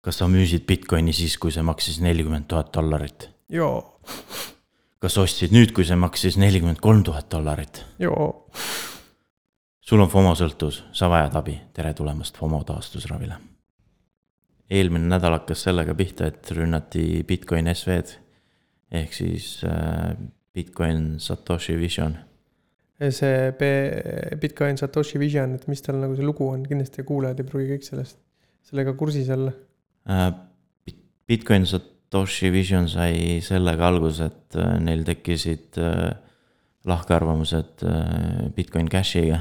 kas sa müüsid Bitcoini siis, kui see maksis nelikümmend tuhat dollarit? jaa. kas ostsid nüüd, kui see maksis nelikümmend kolm tuhat dollarit? jaa. sul on FOMO sõltuvus, sa vajad abi, tere tulemast FOMO taastusravile. eelmine nädal hakkas sellega pihta, et rünnati Bitcoin SV-d ehk siis äh, Bitcoin Satoshi Vision. see Bitcoin Satoshi Vision, et mis tal nagu see lugu on, kindlasti kuulajad ei pruugi kõik sellest, sellega kursis olla Bitcoin Satoshi Vision sai sellega alguse, et äh, neil tekkisid äh, lahkarvamused Bitcoin Cashiga.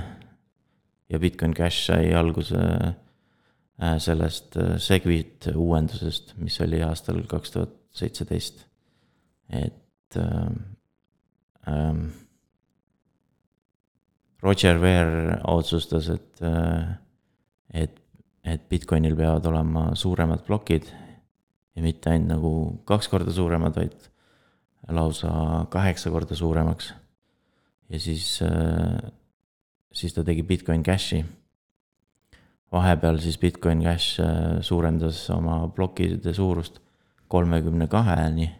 ja Bitcoin Cash sai alguse sellest Segwit uuendusest, mis oli aastal kaks tuhat seitseteist. et ähm, Roger Ver otsustas, et, et et Bitcoinil peavad olema suuremad plokid ja mitte ainult nagu kaks korda suuremad, vaid lausa kaheksa korda suuremaks. ja siis, äh, siis ta tegi Bitcoin Cashi. vahepeal siis Bitcoin Cash äh, suurendas oma plokkide suurust kolmekümne kaheni.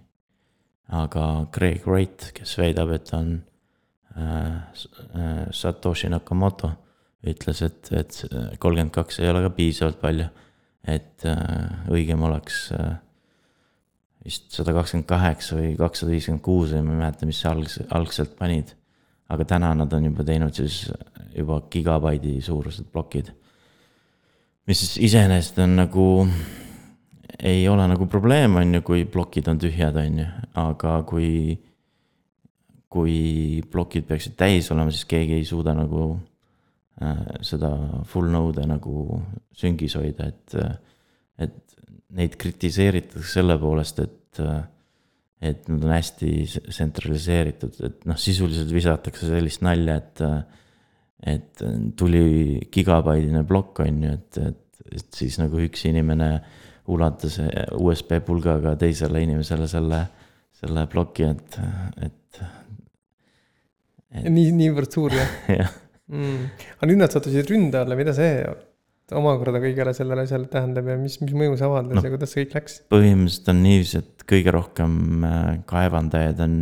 aga Craig Wright, kes väidab, et ta on äh, Satoshi Nakamoto ütles, et, et kolmkümmend kaks ei ole ka piisavalt palju. et äh, õigem oleks äh, vist sada kakskümmend kaheksa või kakssada viiskümmend kuus või ma ei mäleta, mis alg-, algselt panid. aga täna nad on juba teinud siis juba gigabaidi suurused plokid. mis siis iseenesest on nagu, ei ole nagu probleem, on ju, kui plokid on tühjad, on ju, aga kui kui plokid peaksid täis olema, siis keegi ei suuda nagu seda full node'e nagu süngis hoida, et, et neid kritiseeritakse selle poolest, et, et nad on hästi tsentraliseeritud, et noh, sisuliselt visatakse sellist nalja, et, et tuli gigabaidine plokk, on ju, et, et, et siis nagu üks inimene ulatas USB pulgaga teisele inimesele selle, selle ploki, et, et, et.... nii, niivõrd suur jah? Jah mm.. aga nüüd nad sattusid ründe alla, mida see omakorda kõigele sellele asjale tähendab ja mis, mis mõju see avaldas no, ja kuidas see kõik läks? põhimõtteliselt on niiviisi, et kõige rohkem äh, kaevandajaid on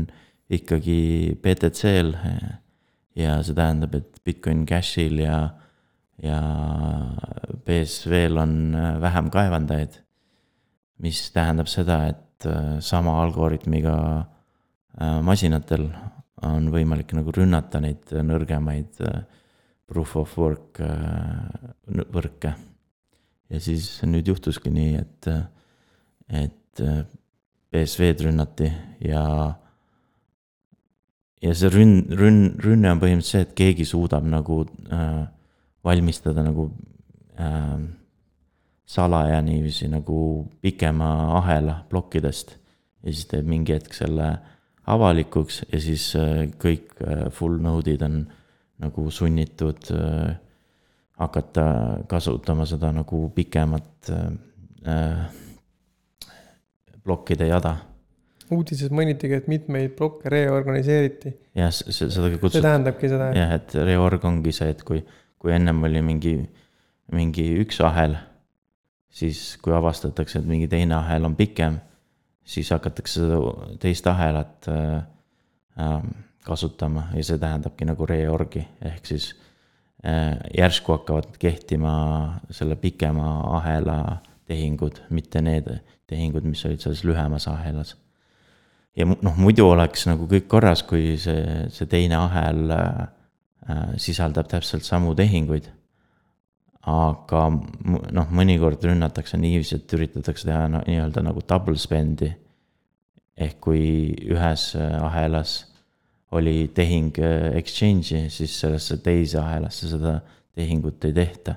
ikkagi BTC-l. ja see tähendab, et Bitcoin Cashil ja, ja BSV-l on äh, vähem kaevandajaid. mis tähendab seda, et äh, sama algoritmiga masinatel on võimalik nagu rünnata neid nõrgemaid äh, proof of work äh, võrke. ja siis nüüd juhtuski nii, et, et BSV-d äh, rünnati ja. ja see rünn, rünn, rünne on põhimõtteliselt see, et keegi suudab nagu äh, valmistada nagu äh, salaja niiviisi nagu pikema ahela plokkidest. ja siis teeb mingi hetk selle avalikuks ja siis äh, kõik äh, full node'id on nagu sunnitud äh, hakata kasutama seda nagu pikemat plokkide jada. uudises mainitigi, et mitmeid plokke reorganiseeriti. jah, seda kutsutakse. see tähendabki seda. jah, et reorg ongi see, et kui, kui ennem oli mingi, mingi üks ahel, siis kui avastatakse, et mingi teine ahel on pikem siis hakatakse seda teist ahelat äh, ähm, kasutama ja see tähendabki nagu reorgi, ehk siis äh, järsku hakkavad kehtima selle pikema ahela tehingud, mitte need tehingud, mis olid selles lühemas ahelas. ja noh, muidu oleks nagu kõik korras, kui see, see teine ahel äh, sisaldab täpselt samu tehinguid aga noh, mõnikord rünnatakse niiviisi, et üritatakse teha no, nii-öelda nagu double spend'i. ehk kui ühes äh, ahelas oli tehing äh, exchange'i, siis sellesse teise ahelasse seda tehingut ei tehta.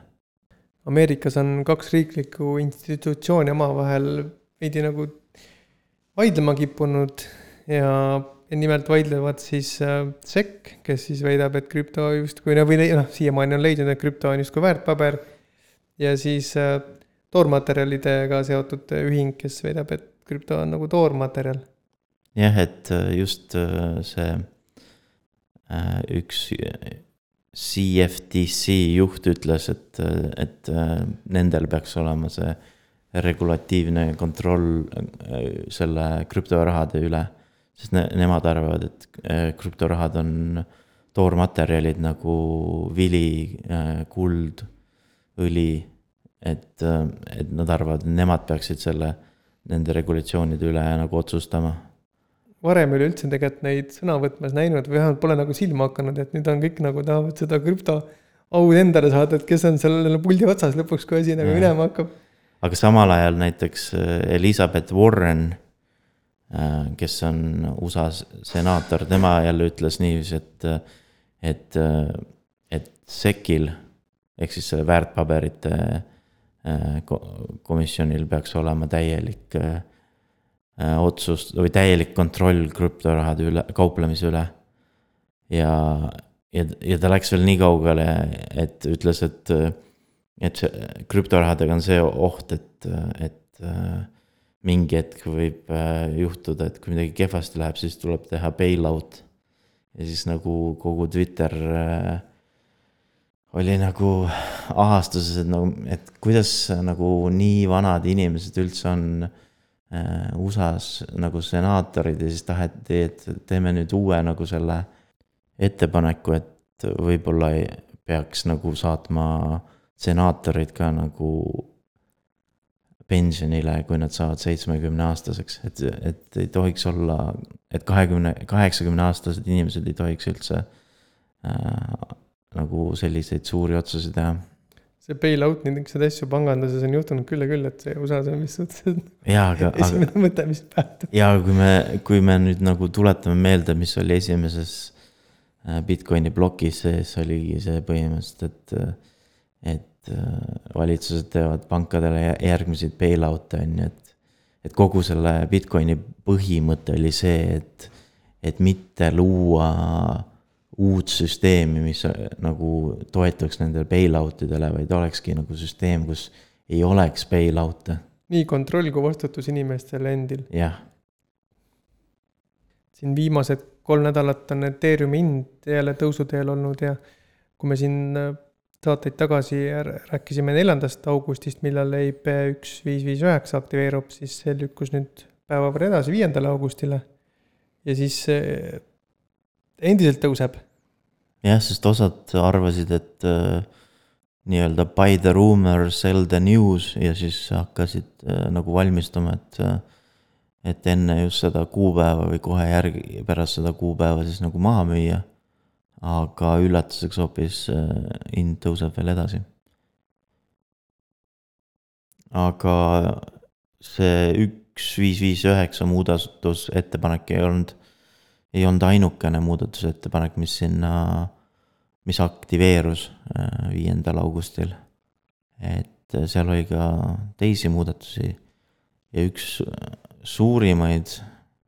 Ameerikas on kaks riiklikku institutsiooni omavahel veidi nagu vaidlema kippunud ja ja nimelt vaidlevad siis äh, SEC, kes siis väidab, et krüpto justkui no või noh, siiamaani on leidnud, et krüpto on justkui väärtpaber. ja siis äh, toormaterjalidega seotud ühing, kes väidab, et krüpto on nagu toormaterjal. jah, et äh, just see üks CFTC juht ütles, et, et nendel peaks olema see regulatiivne kontroll äh, selle krüptorahade üle. Sest ne, nemad arvavad, et äh, krüptorahad on toormaterjalid nagu vili, äh, kuld, õli. et, et nad arvavad, nemad peaksid selle, nende regulatsioonide üle nagu otsustama varem ei ole üldse tegelikult neid sõna võtmas näinud või vähemalt pole nagu silma hakanud, et nüüd on kõik nagu tahavad seda krüpto au endale saada, et kes on seal puldi otsas lõpuks, kui asi nagu minema hakkab. aga samal ajal näiteks äh, Elizabeth Warren, äh, kes on USA senaator, tema jälle ütles niiviisi, et, et, et SEC-il ehk siis selle väärtpaberite äh, komisjonil peaks olema täielik otsus või täielik kontroll krüptorahade üle, kauplemise üle. ja, ja, ja ta läks veel nii kaugele, et ütles, et, et see krüptorahadega on see oht, et, et mingi hetk võib juhtuda, et kui midagi kehvasti läheb, siis tuleb teha bailout. ja siis nagu kogu Twitter oli nagu ahastuses, et nagu, et kuidas nagu nii vanad inimesed üldse on USA-s nagu senaatorid ja siis taheti, et teeme nüüd uue nagu selle ettepaneku, et võib-olla peaks nagu saatma senaatorid ka nagu pensionile, kui nad saavad seitsmekümne aastaseks, et, et ei tohiks olla, et kahekümne, kaheksakümne aastased inimesed ei tohiks üldse äh, nagu selliseid suuri otsuseid teha see bail-out, niisuguseid asju panganduses on juhtunud küll ja küll, et see USA-s on vist suhteliselt jaa, aga, esimene mõte, mis pähe tuleb. jaa, kui me, kui me nüüd nagu tuletame meelde, mis oli esimeses Äh, Bitcoini plokis sees oligi see põhimõtteliselt, et, et äh, valitsused teevad pankadele järgmiseid bailout'e on ju, et. et kogu selle Bitcoini põhimõte oli see, et, et mitte luua uut süsteemi, mis nagu toetuks nendele bailout idele, vaid olekski nagu süsteem, kus ei oleks bailout'e. nii kontroll kui vastutus inimestel endil. jah. siin viimased kolm nädalat on Ethereumi hind jälle tõusuteel olnud ja kui me siin äh, saateid tagasi rääkisime neljandast augustist, millal EIP üks viis viis üheksa aktiveerub, siis see lükkus nüüd päeva võrra edasi, viiendale augustile. ja siis endiselt tõuseb. jah, sest osad arvasid, et äh, nii-öelda buy the rumor, sell the news ja siis hakkasid äh, nagu valmistuma, et äh, et enne just seda kuupäeva või kohe järgi, pärast seda kuupäeva siis nagu maha müüa. Aga üllatuseks hoopis äh, hind tõuseb veel edasi. aga see üks viis viis üheksa muudatusettepanek ei olnud, ei olnud ainukene muudatusettepanek, mis sinna, mis aktiveerus äh, viiendal augustil. et seal oli ka teisi muudatusi ja üks suurimaid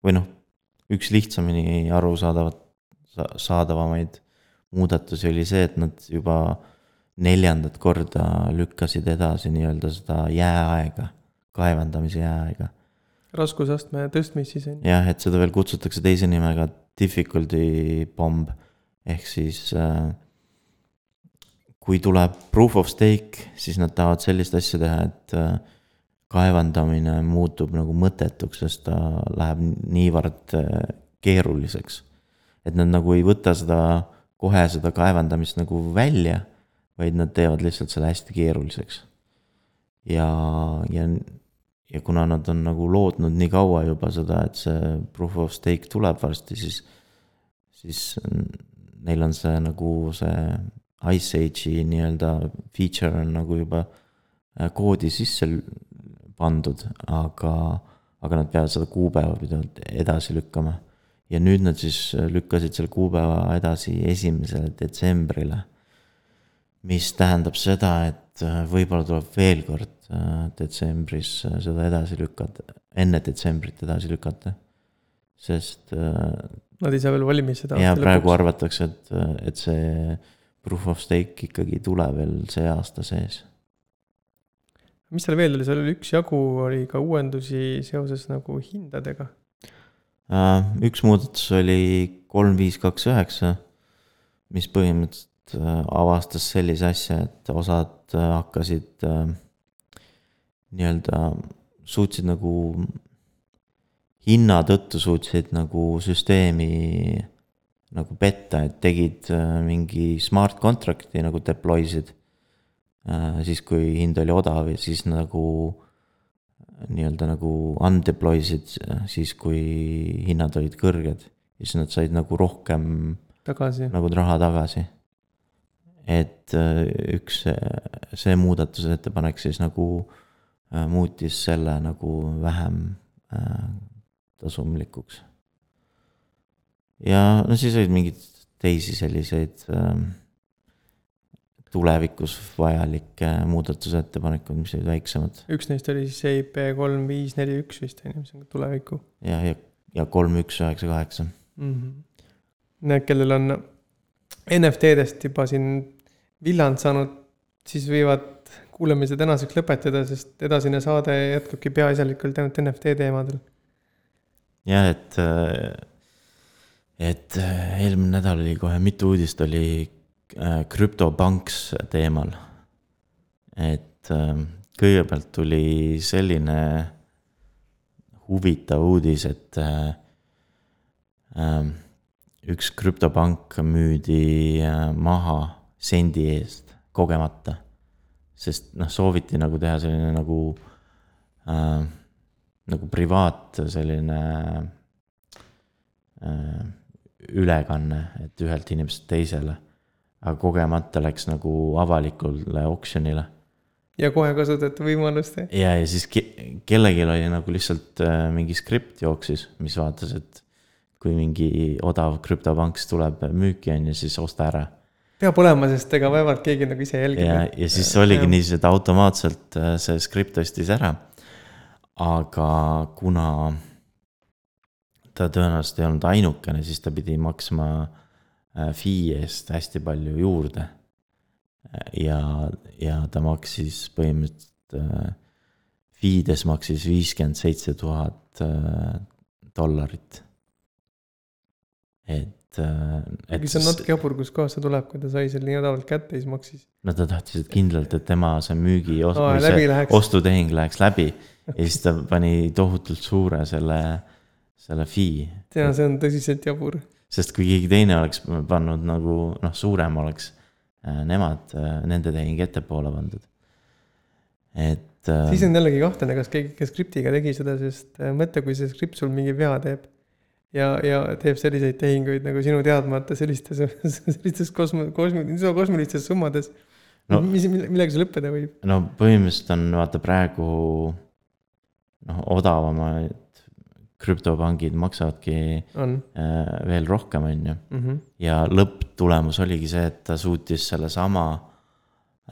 või noh, üks lihtsamini arusaadavat, saadavamaid muudatusi oli see, et nad juba neljandat korda lükkasid edasi nii-öelda seda jääaega, kaevandamise jääaega. raskusastme tõstmist siis on ju? jah, et seda veel kutsutakse teise nimega difficulty bomb ehk siis äh, kui tuleb proof of stake, siis nad tahavad sellist asja teha, et äh, kaevandamine muutub nagu mõttetuks, sest ta läheb niivõrd äh, keeruliseks. et nad nagu ei võta seda, kohe seda kaevandamist nagu välja, vaid nad teevad lihtsalt selle hästi keeruliseks. ja, ja, ja kuna nad on nagu lootnud nii kaua juba seda, et see proof of stake tuleb varsti, siis, siis neil on see nagu see Ice Age'i nii-öelda feature on nagu juba äh, koodi sisse pandud, aga, aga nad peavad seda kuupäeva pidevalt edasi lükkama. Ja nüüd nad siis lükkasid selle kuupäeva edasi esimesele detsembrile. mis tähendab seda, et äh, võib-olla tuleb veel kord äh, detsembris äh, seda edasi lükata, enne detsembrit edasi lükata, sest. Nad ei saa veel valmis seda. ja praegu lõpuks. arvatakse, et, et see proof of stake ikkagi tuleb veel see aasta sees mis seal veel oli, seal oli üksjagu, oli ka uuendusi seoses nagu hindadega. Äh, üks muudatus oli kolm, viis, kaks, üheksa, mis põhimõtteliselt äh, avastas sellise asja, et osad äh, hakkasid nii-öelda suutsid nagu hinna tõttu suutsid nagu süsteemi nagu petta, et tegid mingi smart contract'i nagu deploy sid. siis, kui hind oli odav ja siis nagu nii-öelda nagu undeploy sid siis, kui hinnad olid kõrged. ja siis nad said nagu rohkem tagasi. nagu raha tagasi. et äh, üks, see muudatusettepanek siis nagu äh, muutis selle nagu vähem äh, tasumlikuks. ja no siis olid mingid teisi selliseid ähm, tulevikus vajalikke muudatusettepanekuid, mis olid väiksemad. üks neist oli siis EIP kolm, viis, neli, üks vist on ju, mis on tulevikku. ja, ja, ja kolm, üks, üheksa, kaheksa. Mhm. Need, kellel on NFT-dest juba siin villand saanud, siis võivad kuulamise tänaseks lõpetada, sest edasine saade jätkubki peaasjalikult ainult NFT teemadel. jah, et, et eelmine nädal oli kohe mitu uudist oli CryptoPunks teemal. et kõigepealt tuli selline huvitav uudis, et üks krüptopank müüdi maha sendi eest kogemata. sest noh, sooviti nagu teha selline nagu äh,, nagu privaat selline äh, ülekanne, et ühelt inimeselt teisele. Aga kogemata läks nagu avalikule oksjonile. ja kohe kasutati võimalust. ja, ja siis ke kellelgi oli nagu lihtsalt äh, mingi skript jooksis, mis vaatas, et kui mingi odav krüptopank tuleb müüki, on ju, siis osta ära peab olema, sest ega vaevalt keegi nagu ise jälgib. ja, ja siis oligi niiviisi, et automaatselt äh, see skript ostis ära. aga kuna ta tõenäoliselt ei olnud ainukene, siis ta pidi maksma äh, fee eest hästi palju juurde. ja, ja ta maksis põhimõtteliselt, äh, fee'des maksis viiskümmend seitse tuhat dollarit. et et. see on natuke jabur, kus kohast see tuleb, kui ta sai selle nii odavalt kätte, siis maksis. no ta tahtis kindlalt, et tema see müügi no,, see ostutehing läheks läbi ja siis ta pani tohutult suure selle, selle fee. ja see on tõsiselt jabur. Sest kui keegi teine oleks pannud nagu noh, suurem oleks nemad, nende tehing ettepoole pandud. et. siis on jällegi kahtlane, kas keegi, kes skriptiga tegi seda, sest mõtle, kui see skript sul mingi vea teeb ja, ja teeb selliseid tehinguid nagu sinu teadmata sellistes, sellistes kosmo-, kosmi-, kosmilistes summades no,. mis, millega see lõppeda võib? no põhimõtteliselt on vaata praegu noh, odavamad krüptopangid maksavadki on. Äh, veel rohkem, on ju. Mhm. ja lõpptulemus oligi see, et ta suutis sellesama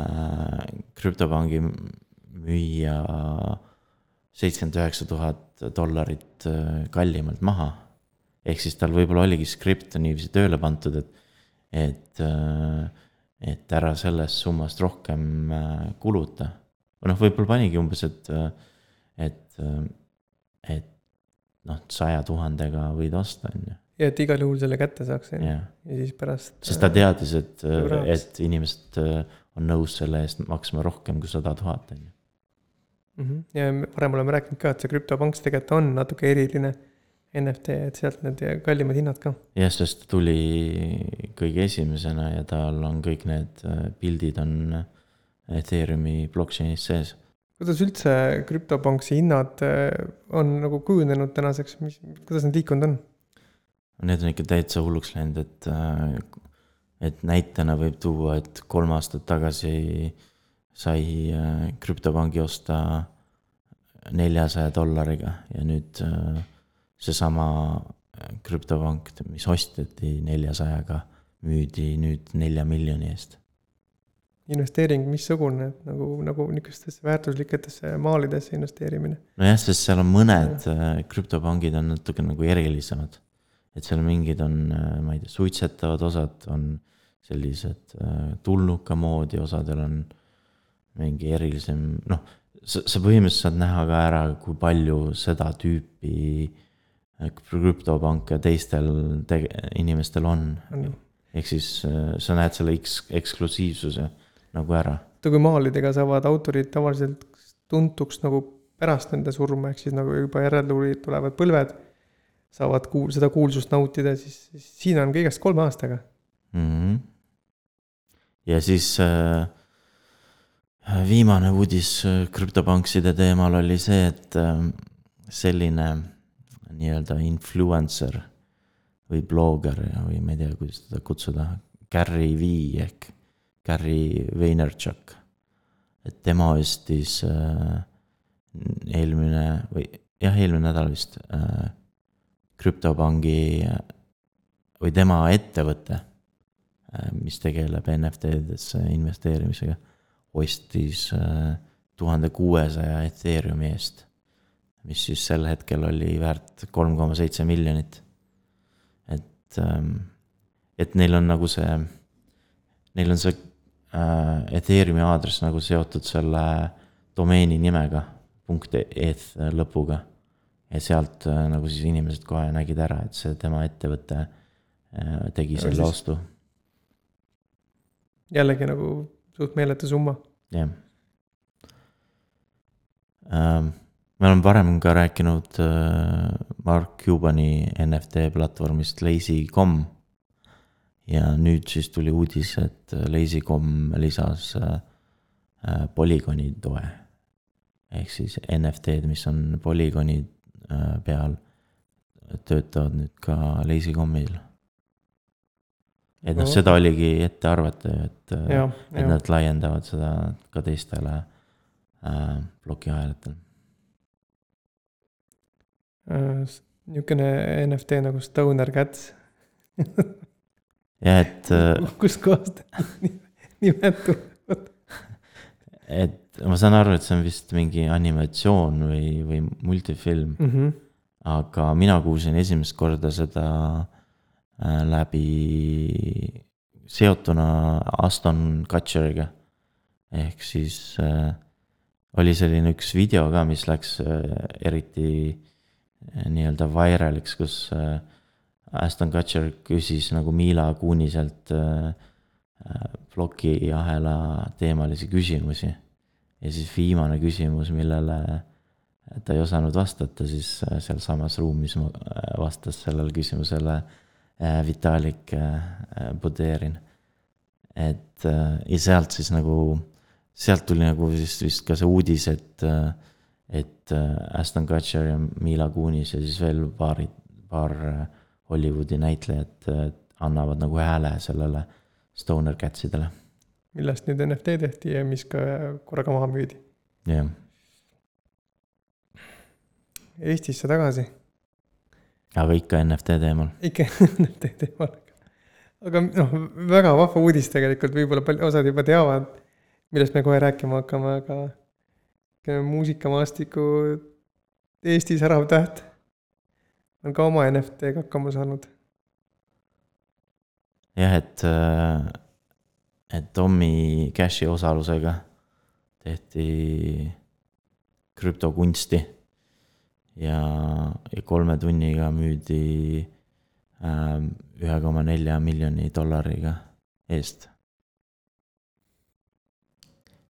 äh, krüptopangi müüa seitsekümmend üheksa tuhat dollarit äh, kallimalt maha ehk siis tal võib-olla oligi skript niiviisi tööle pandud, et, et, et ära sellest summast rohkem äh, kuluta. või noh, võib-olla panigi umbes, et, et, et noh, saja tuhandega võid osta, on ju. ja et igal juhul selle kätte saaks, on ju, ja siis pärast. sest ta äh, teadis, et, et inimesed äh, on nõus selle eest maksma rohkem kui sada tuhat, on ju. Mhm. ja varem oleme rääkinud ka, et see krüptopank tegelikult on natuke eriline NFT, et sealt need kallimad hinnad ka. jah, sest ta tuli kõige esimesena ja tal on kõik need äh, pildid on äh, Ethereumi blockchain'is sees. Kuidas üldse krüptopanksi hinnad äh, on nagu kujunenud tänaseks, mis, kuidas need liikunud on? Need on ikka täitsa hulluks läinud, et, et näitena võib tuua, et kolm aastat tagasi sai krüptopangi osta neljasaja dollariga ja nüüd seesama krüptopank, mis osteti neljasajaga, müüdi nüüd nelja miljoni eest. Investeering missugune, et nagu, nagu niisugustesse väärtusliketesse maalidesse investeerimine? nojah, sest seal on mõned ja. Äh, krüptopangid on natuke nagu erilisemad. et seal mingid on, äh, ma ei tea, suitsetavad osad on sellised tulnuka moodi, osadel on mingi erilisem, noh, sa, sa põhimõtteliselt saad näha ka ära, kui palju seda tüüpi äh, krüptopanke teistel tege-, inimestel on, on.. ehk siis äh, sa näed selle eks-, eksklusiivsuse nagu ära. oota, kui maalidega saavad autorid tavaliselt tuntuks nagu pärast nende surma, ehk siis nagu juba järeltulijad tulevad põlved, saavad kuul-, seda kuulsust nautida, siis, siis siin on kõigest kolme aastaga mm. -hmm. ja siis äh, viimane uudis äh, krüptopankside teemal oli see, et äh, selline nii-öelda influencer või blogger või ma ei tea, kuidas teda kutsuda, Gary V ehk Gary Vaynerchuk. et tema ostis äh, eelmine või jah, eelmine nädal vist äh, krüptopangi äh, või tema ettevõte äh,, mis tegeleb NFT-desse investeerimisega, ostis äh, tuhande kuuesaja Ethereumi eest. mis siis sel hetkel oli väärt kolm koma seitse miljonit et, ähm, et neil on nagu see, neil on see äh, Ethereumi aadress nagu seotud selle domeeni nimega, punkt eth lõpuga. ja sealt äh, nagu siis inimesed kohe nägid ära, et see tema ettevõte äh, tegi ja selle ostu. jällegi nagu suht meeletu summa. jah ähm, me oleme varem ka rääkinud äh, Mark Cubani NFT platvormist Lazy.com. ja nüüd siis tuli uudis, et Lazy.com lisas äh, äh, polügooni toe. ehk siis NFT-d, mis on polügooni peal, töötavad nüüd ka Lazy.com'il. et noh no., seda oligi ette arvata ju, et, et nad laiendavad seda ka teistele äh, plokiahelatele Äh, niisugune NFT nagu Stoner Cats jah, et. Äh, kustkohast nimed tulevad? et ma saan aru, et see on vist mingi animatsioon või, või multifilm mm. -hmm. aga mina kuulsin esimest korda seda äh, läbi seotuna Aston Kutcheriga. ehk siis äh, oli selline üks video ka, mis läks äh, eriti nii-öelda viral'iks, kus äh, Aston Kutcher küsis nagu Mila Kuniselt äh, plokiahela teemalisi küsimusi. ja siis viimane küsimus, millele ta ei osanud vastata, siis äh, sealsamas ruumis vastas sellele küsimusele Vitalik Buderin. et ja sealt siis nagu, sealt tuli nagu siis vist ka see uudis, et et äh, Aston Kutcher ja Mila Kunis ja siis veel paarid, paar äh, Hollywoodi näitlejat äh, annavad nagu hääle sellele Stoner Catsidele. millest nüüd NFT tehti ja mis ka korraga maha müüdi. jah yeah.. Eestisse tagasi. aga ikka NFT teemal. ikka NFT teemal. aga noh, väga vahva uudis tegelikult, võib-olla palju, osad juba teavad, millest me kohe rääkima hakkame, aga muusikamaastiku Eesti särav täht on ka oma NFT-ga hakkama saanud. jah, et, äh, et Tommy Cashi osalusega tehti krüptokunsti ja, ja kolme tunniga müüdi ähm, ühe koma nelja miljoni dollariga eest.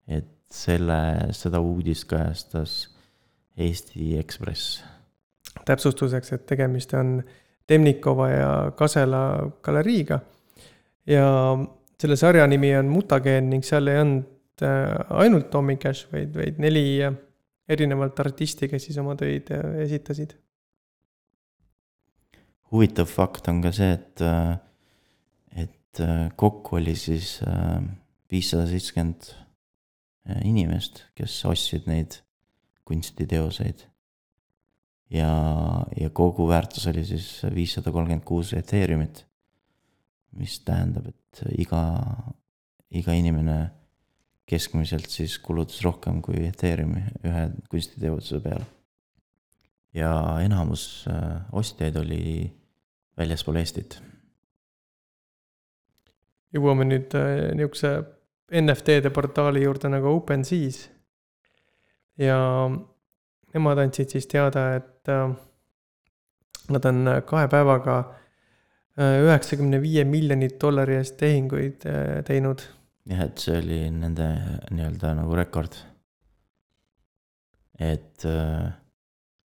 et selle, seda uudist kajastas Eesti Ekspress. Täpsustuseks, et tegemist on Temnikova ja Kasela galeriiga. ja selle sarja nimi on Mutageen ning seal ei olnud äh, ainult Tommy Cash, vaid, vaid neli äh, erinevat artisti, kes siis oma töid äh, esitasid. huvitav fakt on ka see, et, et kokku oli siis viissada seitsekümmend inimest, kes ostsid neid kunstiteoseid. Ja, ja kogu väärtus oli siis viissada kolmkümmend kuus Ethereumit. mis tähendab, et iga, iga inimene keskmiselt siis kulutas rohkem kui Ethereumi ühe kunstiteose peale. ja enamus äh, ostjaid oli väljaspool Eestit. jõuame nüüd äh, nihukese NFT-de portaali juurde nagu OpenSeas. ja nemad andsid siis teada, et äh, nad on kahe päevaga äh, üheksakümne viie miljoni dollari eest tehinguid äh, teinud. jah, et see oli nende nii-öelda nagu rekord. et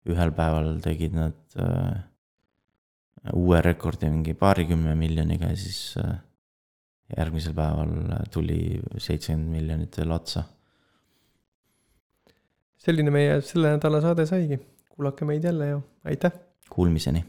ühel päeval tegid nad uue rekordi mingi paarikümne miljoniga ja siis järgmisel päeval tuli seitsekümmend miljonit veel otsa. Selline meie selle nädala saade saigi, kuulake meid jälle ja aitäh. Kuulmiseni